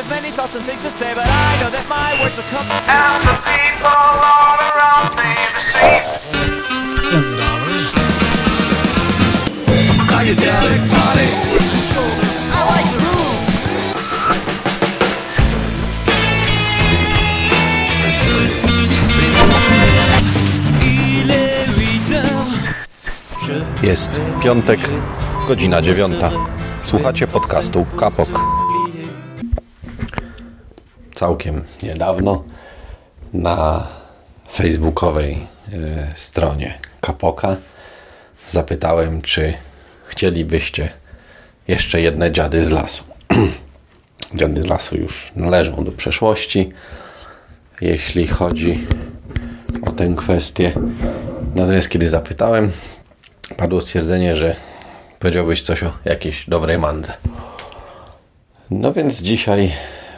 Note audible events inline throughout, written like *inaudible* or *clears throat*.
have many thoughts and things to say, but I know that my words will come. And the people all around me Ten dollars. Psychedelic party. I like the room. Il est 8 heures. Jest piątek, godzina dziewiąta. Słuchacie podcastu Kapok. Całkiem niedawno na facebookowej e, stronie Kapoka zapytałem, czy chcielibyście jeszcze jedne dziady z lasu. *clears throat* dziady z lasu już należą do przeszłości, jeśli chodzi o tę kwestię. Natomiast kiedy zapytałem, padło stwierdzenie, że powiedziałbyś coś o jakiejś dobrej mandze. No więc dzisiaj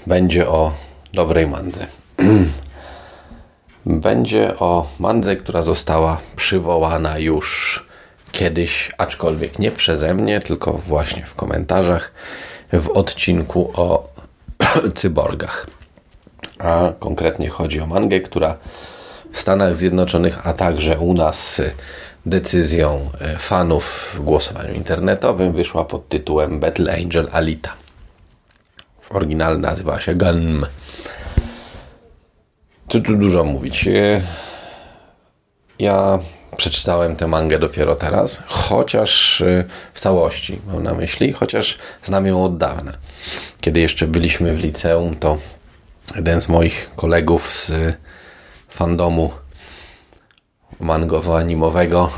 będzie o dobrej mandze. *clears throat* będzie o mandze, która została przywołana już kiedyś, aczkolwiek nie przeze mnie, tylko właśnie w komentarzach w odcinku o *clears throat* cyborgach. A konkretnie chodzi o mangę, która w Stanach Zjednoczonych, a także u nas decyzją y, fanów w głosowaniu internetowym wyszła pod tytułem Battle Angel Alita. W oryginale nazywa się Gunm. Czy tu dużo mówić? Y, Ja przeczytałem tę mangę dopiero teraz, chociaż y, w całości mam na myśli, chociaż znam ją od dawna. Kiedy jeszcze byliśmy w liceum, to jeden z moich kolegów z y, fandomu mangowo-animowego,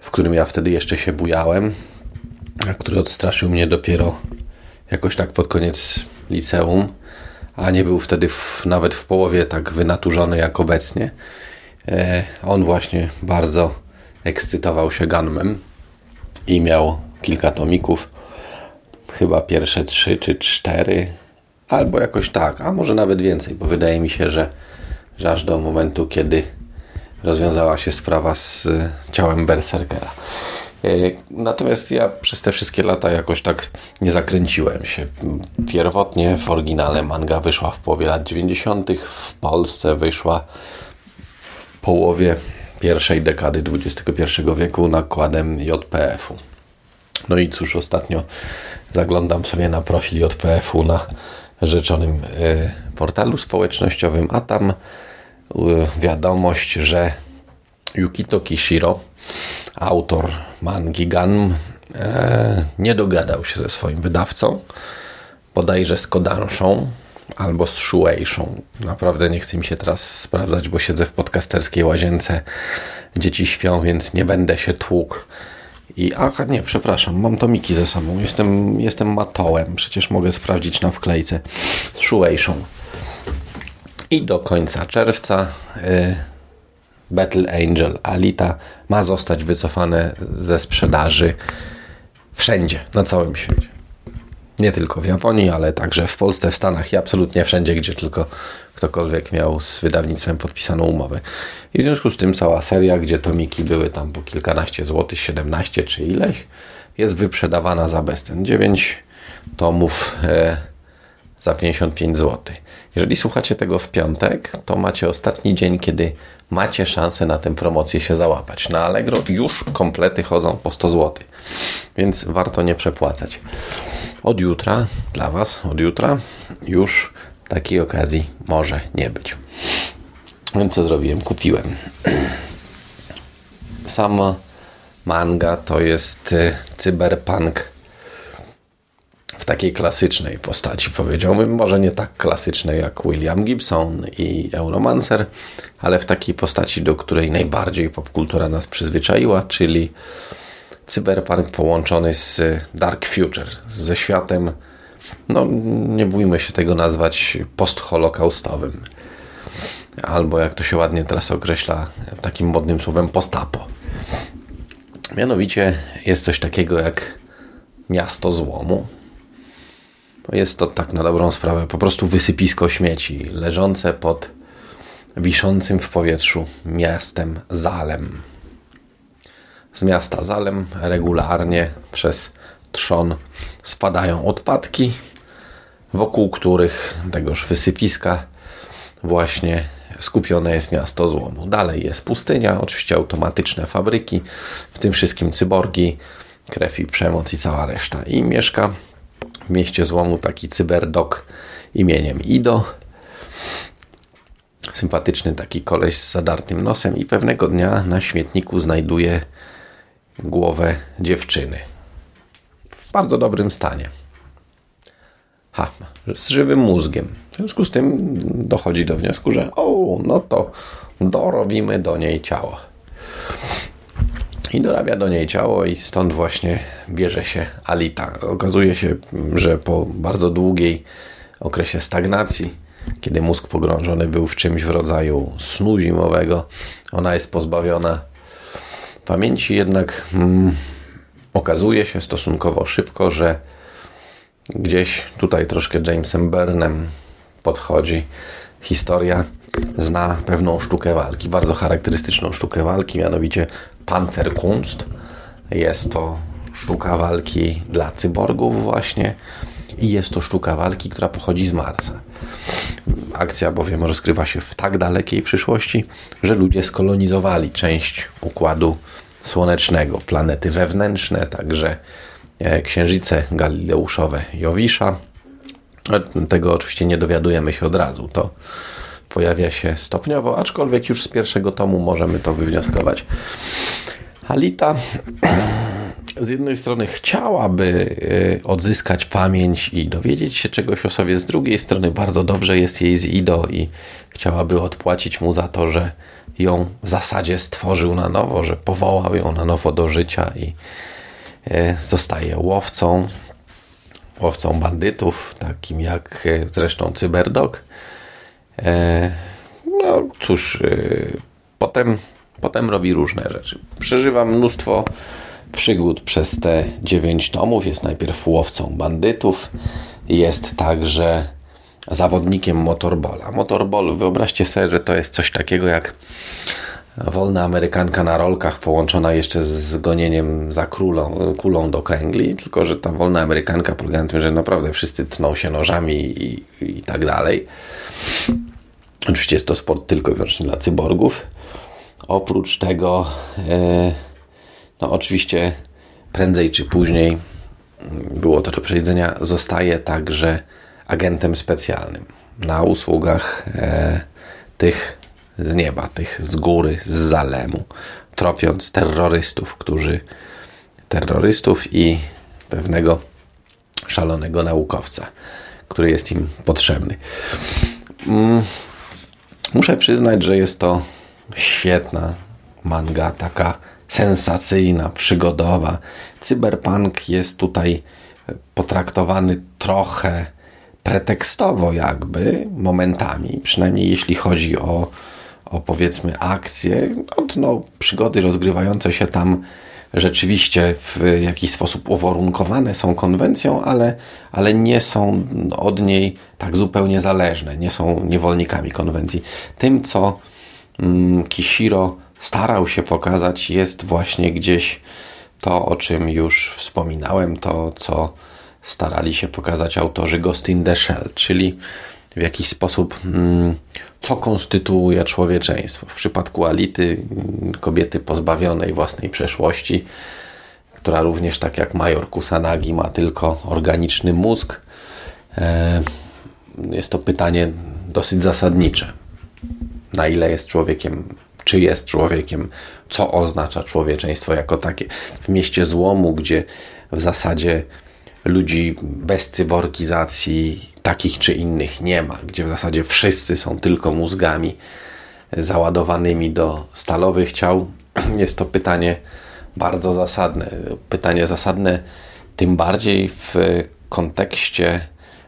w którym ja wtedy jeszcze się bujałem, a który odstraszył mnie dopiero jakoś tak pod koniec liceum, a nie był wtedy w, nawet w połowie tak wynaturzony jak obecnie. E, on właśnie bardzo ekscytował się Gunmem i miał kilka tomików, chyba pierwsze trzy czy cztery, albo jakoś tak, a może nawet więcej, bo wydaje mi się, że, że aż do momentu, kiedy rozwiązała się sprawa z e, ciałem Berserkera. E, Natomiast ja przez te wszystkie lata jakoś tak nie zakręciłem się. Pierwotnie w oryginale manga wyszła w połowie lat 90., w Polsce wyszła w połowie pierwszej dekady XXI wieku nakładem JPF-u. No i cóż, ostatnio zaglądam sobie na profil JPF-u na rzeczonym y, portalu społecznościowym, a tam y, wiadomość, że Yukito Kishiro, autor mangi Gun, e, nie dogadał się ze swoim wydawcą, bodajże z Kodanszą albo z Shueishą. Naprawdę nie chce mi się teraz sprawdzać, bo siedzę w podcasterskiej łazience. Dzieci śpią, więc nie będę się tłukł. I aha, nie, przepraszam, mam tomiki ze sobą. Jestem, jestem matołem, przecież mogę sprawdzić na wklejce z Shueishą. I do końca czerwca y, Battle Angel Alita ma zostać wycofane ze sprzedaży wszędzie, na całym świecie. Nie tylko w Japonii, ale także w Polsce, w Stanach i absolutnie wszędzie, gdzie tylko ktokolwiek miał z wydawnictwem podpisaną umowę. I w związku z tym cała seria, gdzie tomiki były tam po kilkanaście złotych, 17 czy ileś, jest wyprzedawana za bezcen. 9 tomów e, za 55 zł. Jeżeli słuchacie tego w piątek, to macie ostatni dzień, kiedy macie szansę na tę promocję się załapać. Na Allegro już komplety chodzą po 100 zł, więc warto nie przepłacać. Od jutra, dla Was, od jutra już takiej okazji może nie być. Więc co zrobiłem? Kupiłem. *clears throat* Sama manga to jest y, cyberpunk takiej klasycznej postaci, powiedziałbym. Może nie tak klasycznej jak William Gibson i Euromancer, ale w takiej postaci, do której najbardziej popkultura nas przyzwyczaiła, czyli cyberpunk połączony z Dark Future, ze światem, no nie bójmy się tego nazwać postholokaustowym. Albo jak to się ładnie teraz określa takim modnym słowem postapo. Mianowicie jest coś takiego jak miasto złomu, jest to tak na dobrą sprawę po prostu wysypisko śmieci leżące pod wiszącym w powietrzu miastem Zalem. Z miasta Zalem regularnie przez trzon spadają odpadki wokół których tegoż wysypiska właśnie skupione jest miasto złomu. Dalej jest pustynia, oczywiście automatyczne fabryki, w tym wszystkim cyborgi, krew i przemoc i cała reszta. I mieszka w mieście złomu taki cyberdok imieniem Ido. Sympatyczny taki koleś z zadartym nosem i pewnego dnia na śmietniku znajduje głowę dziewczyny. W bardzo dobrym stanie. Ha, z żywym mózgiem. W związku z tym dochodzi do wniosku, że o, no to dorobimy do niej ciało. I dorabia do niej ciało i stąd właśnie bierze się Alita. Okazuje się, że po bardzo długiej okresie stagnacji, kiedy mózg pogrążony był w czymś w rodzaju snu zimowego, ona jest pozbawiona pamięci, jednak mm, okazuje się stosunkowo szybko, że gdzieś tutaj troszkę Jamesem Burnem podchodzi historia, zna pewną sztukę walki, bardzo charakterystyczną sztukę walki, mianowicie Panzerkunst. Jest to sztuka walki dla cyborgów właśnie i jest to sztuka walki, która pochodzi z Marsa. Akcja bowiem rozgrywa się w tak dalekiej przyszłości, że ludzie skolonizowali część układu słonecznego, planety wewnętrzne, także e, księżyce galileuszowe Jowisza. E, tego oczywiście nie dowiadujemy się od razu. To pojawia się stopniowo, aczkolwiek już z pierwszego tomu możemy to wywnioskować. Alita *clears throat* z jednej strony chciałaby y, odzyskać pamięć i dowiedzieć się czegoś o sobie, z drugiej strony bardzo dobrze jest jej z Ido i chciałaby odpłacić mu za to, że ją w zasadzie stworzył na nowo, że powołał ją na nowo do życia i y, zostaje łowcą, łowcą bandytów, takim jak y, zresztą Cyberdog. No cóż, potem, potem robi różne rzeczy. Przeżywa mnóstwo przygód przez te dziewięć tomów. Jest najpierw łowcą bandytów, jest także zawodnikiem motorbola. Motorball, wyobraźcie sobie, że to jest coś takiego jak wolna amerykanka na rolkach połączona jeszcze z gonieniem za królą, kulą do kręgli, tylko że ta wolna amerykanka polega na tym, że naprawdę wszyscy tną się nożami i, i tak dalej. Oczywiście jest to sport tylko i wyłącznie dla cyborgów. Oprócz tego yy, no oczywiście prędzej czy później, było to do przewidzenia, zostaje także agentem specjalnym na usługach e, tych z nieba, tych z góry, z Zalemu, tropiąc terrorystów, którzy terrorystów i pewnego szalonego naukowca, który jest im potrzebny. Mm, muszę przyznać, że jest to świetna manga, taka sensacyjna, przygodowa. Cyberpunk jest tutaj potraktowany trochę pretekstowo jakby, momentami, przynajmniej jeśli chodzi o, o powiedzmy akcje, no, no, przygody rozgrywające się tam rzeczywiście w jakiś sposób uwarunkowane są konwencją, ale, ale nie są od niej tak zupełnie zależne, nie są niewolnikami konwencji. Tym, co mm, Kishiro starał się pokazać, jest właśnie gdzieś to, o czym już wspominałem, to co starali się pokazać autorzy Ghost in the Shell, czyli w jakiś sposób mm, co konstytuuje człowieczeństwo. W przypadku Ality, mm, kobiety pozbawionej własnej przeszłości, która również tak jak major Kusanagi ma tylko organiczny mózg, e, jest to pytanie dosyć zasadnicze. Na ile jest człowiekiem czy jest człowiekiem, co oznacza człowieczeństwo jako takie. W mieście złomu, gdzie w zasadzie ludzi bez cyborgizacji takich czy innych nie ma, gdzie w zasadzie wszyscy są tylko mózgami załadowanymi do stalowych ciał, *clears throat* jest to pytanie bardzo zasadne. Pytanie zasadne tym bardziej w kontekście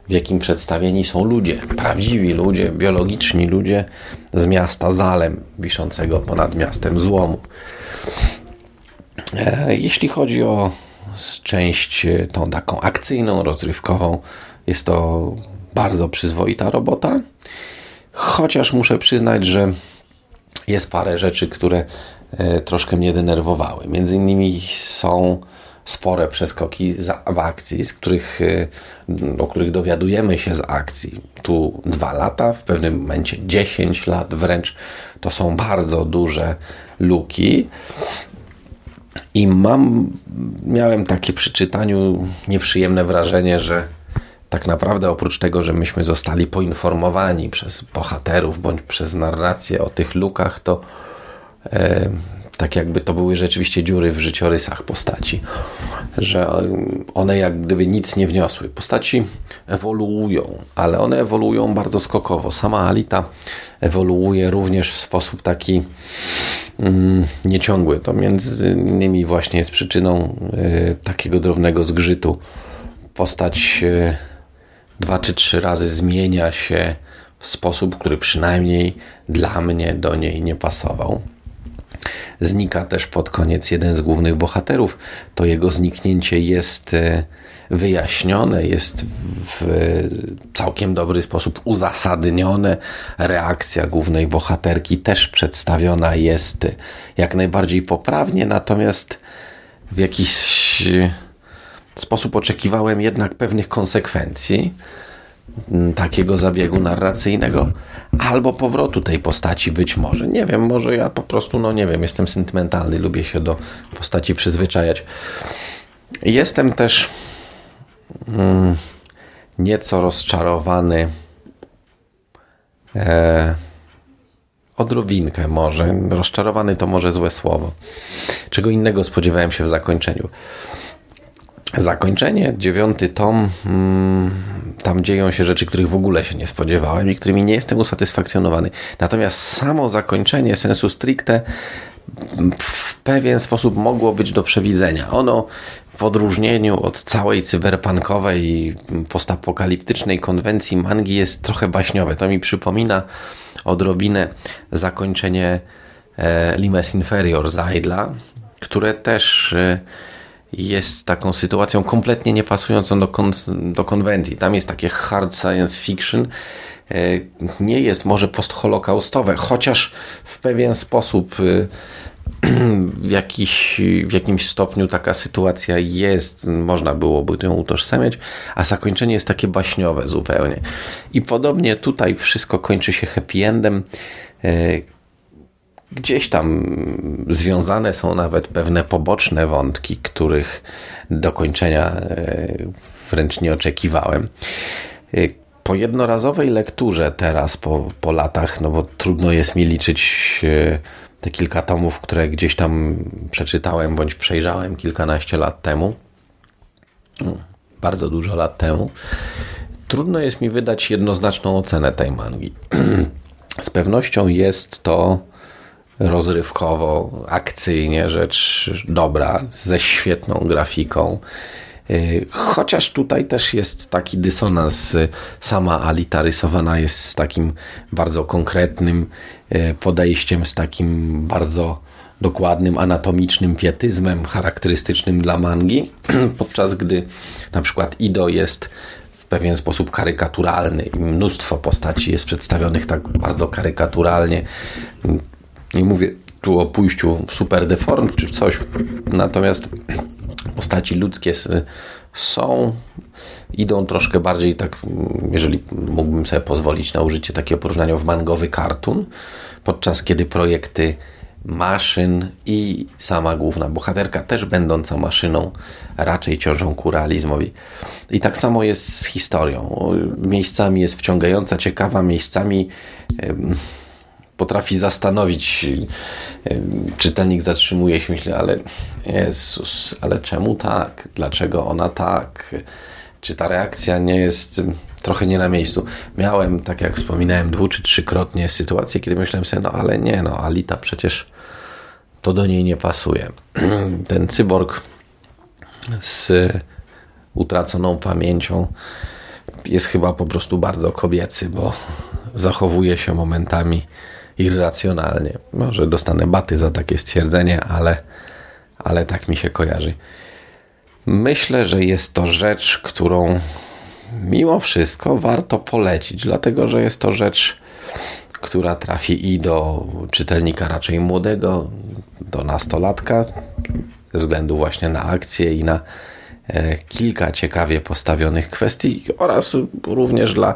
w jakim przedstawieni są ludzie, prawdziwi ludzie, biologiczni ludzie z miasta Zalem, wiszącego ponad miastem złomu. E, jeśli chodzi o część e, tą taką akcyjną, rozrywkową, jest to bardzo przyzwoita robota, chociaż muszę przyznać, że jest parę rzeczy, które e, troszkę mnie denerwowały. Między innymi są sforę przeskoki w akcji, z których, y, o których dowiadujemy się z akcji. Tu dwa lata, w pewnym momencie 10 lat wręcz. To są bardzo duże luki. I mam, miałem takie przy czytaniu nieprzyjemne wrażenie, że tak naprawdę oprócz tego, że myśmy zostali poinformowani przez bohaterów bądź przez narrację o tych lukach, to e, tak jakby to były rzeczywiście dziury w życiorysach postaci, że one jak gdyby nic nie wniosły. Postaci ewoluują, ale one ewoluują bardzo skokowo. Sama Alita ewoluuje również w sposób taki mm, nieciągły. To między innymi właśnie jest przyczyną y, takiego drobnego zgrzytu. Postać y, dwa czy trzy razy zmienia się w sposób, który przynajmniej dla mnie do niej nie pasował. Znika też pod koniec jeden z głównych bohaterów. To jego zniknięcie jest e, wyjaśnione, jest w całkiem dobry sposób uzasadnione. Reakcja głównej bohaterki też przedstawiona jest jak najbardziej poprawnie, natomiast w jakiś sposób oczekiwałem jednak pewnych konsekwencji takiego zabiegu narracyjnego albo powrotu tej postaci być może. Nie wiem, może ja po prostu, no nie wiem, jestem sentymentalny, lubię się do postaci przyzwyczajać. Jestem też mm, nieco rozczarowany e, odrobinkę może. Rozczarowany to może złe słowo. Czego innego spodziewałem się w zakończeniu. Zakończenie, dziewiąty tom, mm, tam dzieją się rzeczy, których w ogóle się nie spodziewałem i którymi nie jestem usatysfakcjonowany. Natomiast samo zakończenie sensu stricte w pewien sposób mogło być do przewidzenia. Ono w odróżnieniu od całej cyberpunkowej postapokaliptycznej konwencji mangi jest trochę baśniowe. To mi przypomina odrobinę zakończenie e, Limes Inferior Zajdla, które też e, jest taką sytuacją kompletnie niepasującą do, kon do konwencji. Tam jest takie hard science fiction, e, nie jest może postholokaustowe, chociaż w pewien sposób e, *clears throat* w, jakiś, w jakimś stopniu taka sytuacja jest, można byłoby ją utożsamiać, a zakończenie jest takie baśniowe zupełnie. I podobnie tutaj wszystko kończy się happy endem. Gdzieś tam związane są nawet pewne poboczne wątki, których dokończenia e, wręcz nie oczekiwałem. E, po jednorazowej lekturze teraz, po, po latach, no bo trudno jest mi liczyć e, te kilka tomów, które gdzieś tam przeczytałem bądź przejrzałem kilkanaście lat temu, no, bardzo dużo lat temu, trudno jest mi wydać jednoznaczną ocenę tej mangi. *clears throat* Z pewnością jest to rozrywkowo, akcyjnie rzecz dobra, ze świetną grafiką. Y, chociaż tutaj też jest taki dysonans. Sama Alita rysowana jest z takim bardzo konkretnym y, podejściem, z takim bardzo dokładnym, anatomicznym pietyzmem charakterystycznym dla mangi, *clears throat* podczas gdy na przykład Ido jest w pewien sposób karykaturalny i mnóstwo postaci jest przedstawionych tak bardzo karykaturalnie. Nie mówię tu o pójściu w super deform czy coś, natomiast postaci ludzkie są, idą troszkę bardziej tak, jeżeli mógłbym sobie pozwolić na użycie takiego porównania w mangowy kartun, podczas kiedy projekty maszyn i sama główna bohaterka, też będąca maszyną, raczej ciążą ku realizmowi. I tak samo jest z historią. Miejscami jest wciągająca, ciekawa, miejscami potrafi zastanowić. E, czytelnik zatrzymuje się, myśli, ale Jezus, ale czemu tak? Dlaczego ona tak? Czy ta reakcja nie jest trochę nie na miejscu? Miałem, tak jak wspominałem, dwu czy trzykrotnie sytuację, kiedy myślałem sobie, no ale nie, no Alita przecież to do niej nie pasuje. *clears throat* Ten cyborg z utraconą pamięcią jest chyba po prostu bardzo kobiecy, bo zachowuje się momentami irracjonalnie. Może dostanę baty za takie stwierdzenie, ale, ale tak mi się kojarzy. Myślę, że jest to rzecz, którą mimo wszystko warto polecić, dlatego że jest to rzecz, która trafi i do czytelnika raczej młodego, do nastolatka, ze względu właśnie na akcje i na kilka ciekawie postawionych kwestii oraz również dla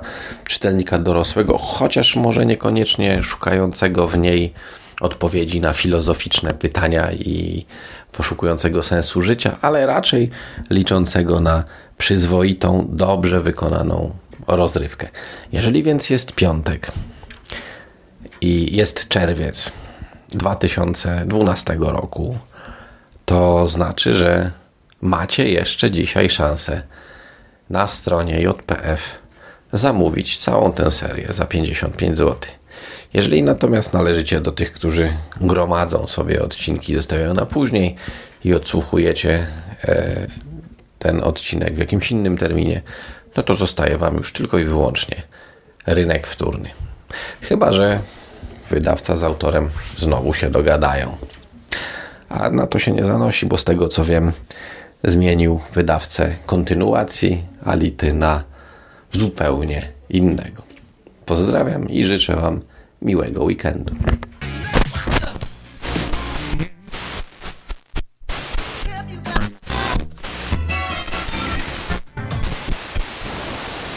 czytelnika dorosłego, chociaż może niekoniecznie szukającego w niej odpowiedzi na filozoficzne pytania i poszukującego sensu życia, ale raczej liczącego na przyzwoitą, dobrze wykonaną rozrywkę. Jeżeli więc jest piątek i jest czerwiec 2012 roku, to znaczy, że macie jeszcze dzisiaj szansę na stronie JPF zamówić całą tę serię za 55 zł. Jeżeli natomiast należycie do tych, którzy gromadzą sobie odcinki, zostawiają na później i odsłuchujecie e, ten odcinek w jakimś innym terminie, no to zostaje Wam już tylko i wyłącznie rynek wtórny. Chyba, że wydawca z autorem znowu się dogadają. A na to się nie zanosi, bo z tego co wiem, zmienił wydawcę kontynuacji Ality na zupełnie innego. Pozdrawiam i życzę Wam miłego weekendu.